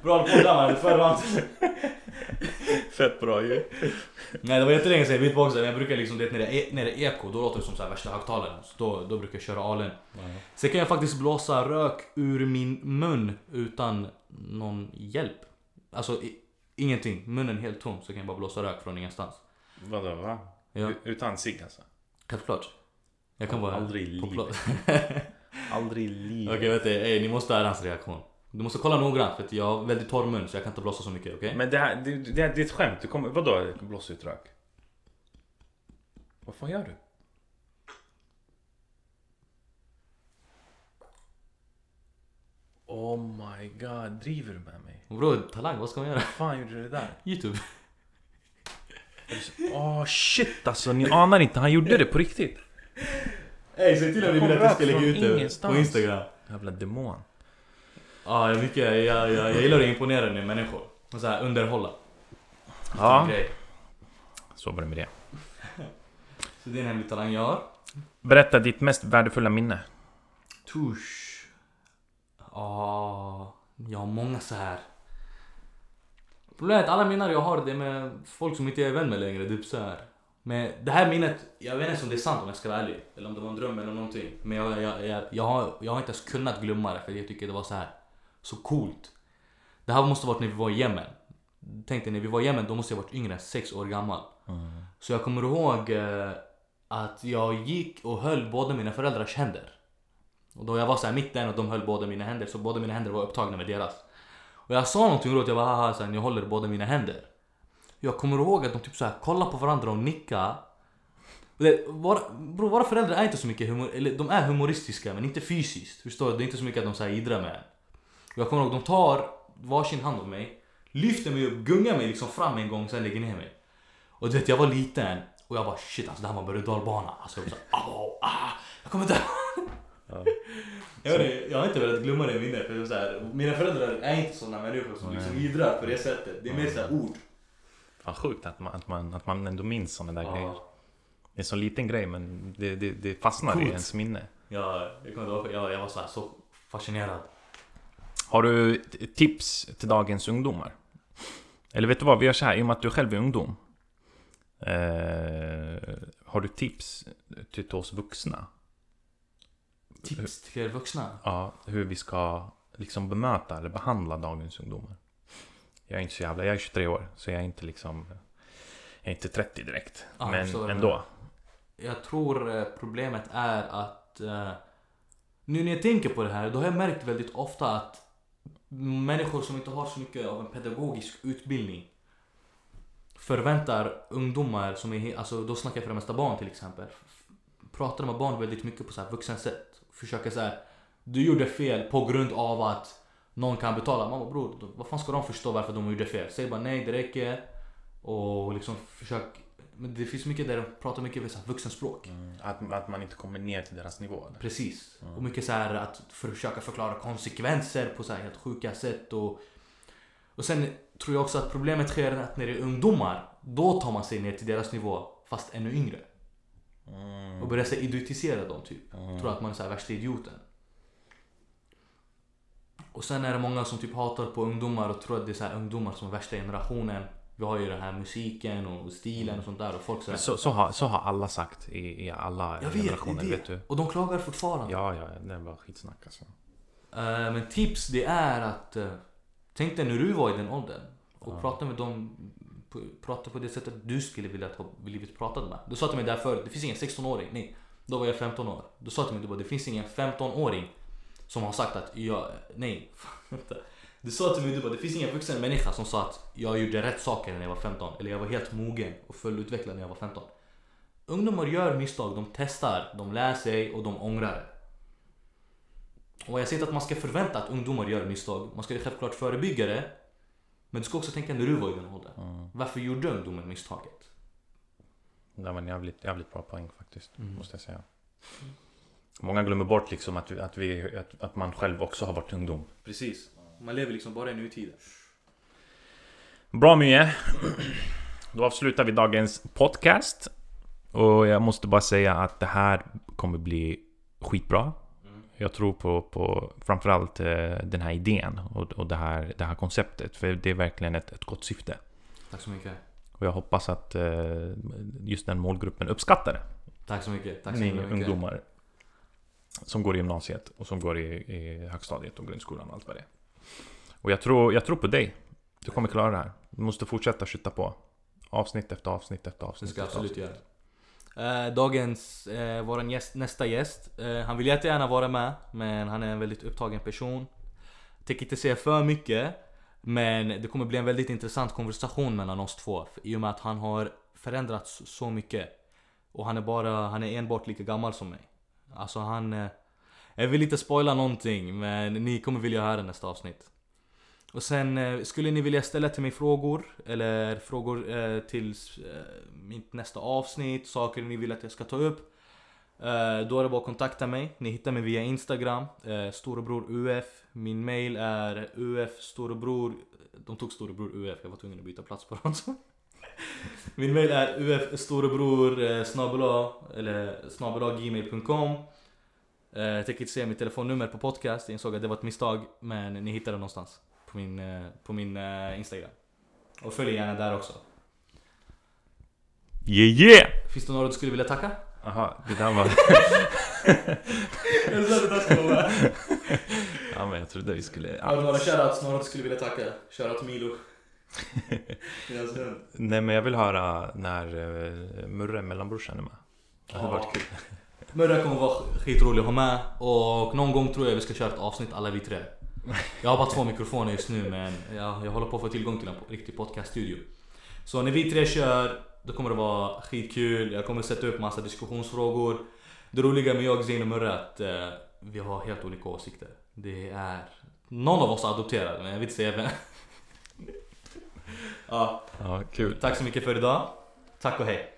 Bra där mannen, förra Fett bra ju. Nej det var jättelänge sedan jag beatboxade men jag brukar liksom, det när det är, när det är eko, då låter det som så här värsta högtalaren. Så då, då brukar jag köra alen. Sen kan jag faktiskt blåsa rök ur min mun utan någon hjälp. Alltså i, ingenting, munnen helt tom så kan jag bara blåsa rök från ingenstans. Vadå va? Ja, Utan cigg alltså? självklart. Jag kan bara... Aldrig i livet. Aldrig i livet. Okej vet du, ey, ni måste höra hans reaktion. Du måste kolla noggrant för jag har väldigt torr mun så jag kan inte blåsa så mycket, okej? Men det här, det, det, det är ett skämt. Du kommer, vadå rök? Vad fan gör du? Oh my god, driver du med mig? Bror, talang, vad ska man göra? Vad fan gjorde du det där? Youtube. Åh oh, shit alltså, ni anar inte, han gjorde det på riktigt. Ey, säg till om ni vill att jag ska lägga ut det på Instagram. Jävla demon. Ja, jag, mycket, jag, jag, jag gillar att imponera med människor. Och så här, underhålla. Ja, Grej. så var det med det. (laughs) Så det är en hemlig talang jag har. Berätta ditt mest värdefulla minne. Tush. Ja, jag har många så här. Problemet är att alla minnen jag har det är med folk som inte jag är vän med längre. Typ så här. Men det här minnet, jag vet inte om det är sant om jag ska vara ärlig. Eller om det var en dröm eller någonting. Men jag, jag, jag, jag, har, jag har inte ens kunnat glömma det för jag tycker det var så här så coolt. Det här måste ha varit när vi var i Yemen. Tänk dig när vi var i Yemen, då måste jag ha varit yngre än sex år gammal. Så jag kommer ihåg eh, att jag gick och höll båda mina föräldrars händer. Och då jag var så här mitten och de höll båda mina händer, så båda mina händer var upptagna med deras. Och jag sa någonting roligt, jag bara haha, så här, ni håller båda mina händer. Jag kommer ihåg att de typ så här kollade på varandra och nickade. Våra, bro, våra föräldrar är inte så mycket humor, eller de är humoristiska men inte fysiskt. Förstår du? Det är inte så mycket att de så här idrar med jag kommer ihåg, de tar varsin hand av mig, lyfter mig upp, gungar mig liksom fram en gång, sen lägger ner mig. Och du vet, jag var liten och jag bara shit alltså det här var berg och dalbana. Alltså jag var såhär au, ah, jag kommer inte (laughs) jag, vet, inte, jag har inte velat glömma det minnet för så här, mina föräldrar är inte sådana människor som liksom idrar på det sättet. Det är mer såhär ord. Fan sjukt att man, att man, att man ändå minns sådana där grejer. Ja, Det är en så liten grej men det, det, det fastnar i Coolt. ens minne. jag, jag, kommer ihåg, jag, jag var så, här, så fascinerad. Har du tips till dagens ungdomar? Eller vet du vad, vi gör så här, i och med att du själv är ungdom. Eh, har du tips till, oss vuxna? Tips till er vuxna? Ja, hur vi ska liksom bemöta eller behandla dagens ungdomar. Jag är inte så jävla, jag är 23 år, så jag är inte liksom... Jag är inte 30 direkt. Ja, men ändå. Jag tror eh, problemet är att eh, nu när jag tänker på det här, då har jag märkt väldigt ofta att människor som inte har så mycket av en pedagogisk utbildning förväntar ungdomar som är, alltså då snackar jag för det mesta barn till exempel, pratar med barn väldigt mycket på så här vuxen sätt. Försöker så här, du gjorde fel på grund av att någon kan betala. Mamma bror, vad fan ska de förstå varför de gjorde fel? Säg bara nej, det räcker. Och liksom försök men det finns mycket där de pratar mycket med så här vuxenspråk. Mm, att, att man inte kommer ner till deras nivå. eller? Precis. Och mycket så här att försöka förklara konsekvenser på så här helt sjuka sätt. Och, och sen tror jag också att problemet sker att när det är ungdomar, då tar man sig ner till deras nivå fast ännu yngre. Mm. Och börjar så idiotisera dem typ. Mm. Tror att man är så här värsta idioten. Och sen är det många som typ hatar på ungdomar och tror att det är så här ungdomar som är värsta generationen. Vi har ju den här musiken och stilen och sånt där och folk så här, Så, så, har, så har alla sagt i, i alla Jag vet, generationer, det är vet du. Och de klagar fortfarande. Ja, ja, det var skitsnack alltså. Eh, men tips det är att uh, Tänk dig när du var i den åldern och Ja. prata med dem Prata på det sättet du skulle vilja ha blivit pratad med. Du sa till mig där förut, det finns ingen 16-åring. Nej, då var jag 15 år. Du sa till mig, du bara, det finns ingen 15-åring som har sagt att jag, nej. (laughs) Du sa till mig, du bara, det finns ingen vuxen människa som sa att jag gjorde rätt saker när jag var 15. Eller jag var helt mogen och fullutvecklad när jag var 15. Ungdomar gör misstag, de testar, de lär sig och de ångrar det. Och jag säger inte att man ska förvänta att ungdomar gör misstag. Man ska ju självklart förebygga det. Men du ska också tänka när du var i den åldern. Mm. Varför gjorde ungdomen misstaget? Det var en jävligt, jävligt bra poäng faktiskt, Mm. måste jag säga. Många glömmer bort liksom att, vi, att, vi, att, att man själv också har varit ungdom. Precis. Man lever liksom bara i nutiden. Bra Mye! Då avslutar vi dagens podcast. Och jag måste bara säga att det här kommer bli skitbra. Jag tror på, på framförallt eh, den här idén och, och det, här, det här konceptet. För det är verkligen ett, ett gott syfte. Tack så mycket. Och jag hoppas att eh, just den målgruppen uppskattar det. Tack så mycket. Tack så Ni mycket. ungdomar som går i gymnasiet och som går i, i högstadiet och grundskolan och allt vad det är. Och jag tror, jag tror på dig. Du kommer klara det här. Du måste fortsätta skjuta på. Avsnitt efter avsnitt efter Det avsnitt. ska jag absolut göra. Eh, dagens, eh, våran gäst, nästa gäst. Eh, han vill jättegärna vara med. Men han är en väldigt upptagen person. Tänker inte säga för mycket. Men det kommer bli en väldigt intressant konversation mellan oss två. I och med att han har förändrats så mycket. Och han är bara, han är enbart lika gammal som mig. Alltså han... Eh, jag vill inte spoila någonting men ni kommer vilja höra nästa avsnitt. Och sen eh, skulle ni vilja ställa till mig frågor eller frågor eh, till eh, mitt nästa avsnitt, saker ni vill att jag ska ta upp. Eh, då är det bara att kontakta mig. Ni hittar mig via Instagram, eh, storebror UF. Min mail är UF storebror. De tog storebror UF, jag var tvungen att byta plats på dem. (laughs) Min mail är uf storebror eh, snabel-a, eller gmail.com eh, Jag tänker inte säga mitt telefonnummer på podcast, jag insåg att det var ett misstag Men ni hittar det någonstans på min, eh, på min eh, Instagram Och följ gärna där också Yeah yeah! Finns det några du skulle vilja tacka? Aha, det där var... Jag sa det där skulle vara ja men jag trodde vi skulle... Har du några shoutouts, några du skulle vilja tacka? Shoutout Milo hund. Nej men jag vill höra när uh, Murre, mellanbrorsan är med. Det hade Ja. varit kul. Murra kommer vara skitrolig att ha med och någon gång tror jag vi ska köra ett avsnitt alla vi tre Jag har bara två mikrofoner just nu men jag, jag håller på att få tillgång till en riktig podcaststudio. Så när vi tre kör, då kommer det vara skitkul, jag kommer sätta upp massa diskussionsfrågor. Det roliga med jag, Zain och Murra är att eh, vi har helt olika åsikter. Det är någon av oss är adopterad men jag vill inte säga vem. (laughs) Ja, Ja, kul. tack så mycket för idag. Tack och hej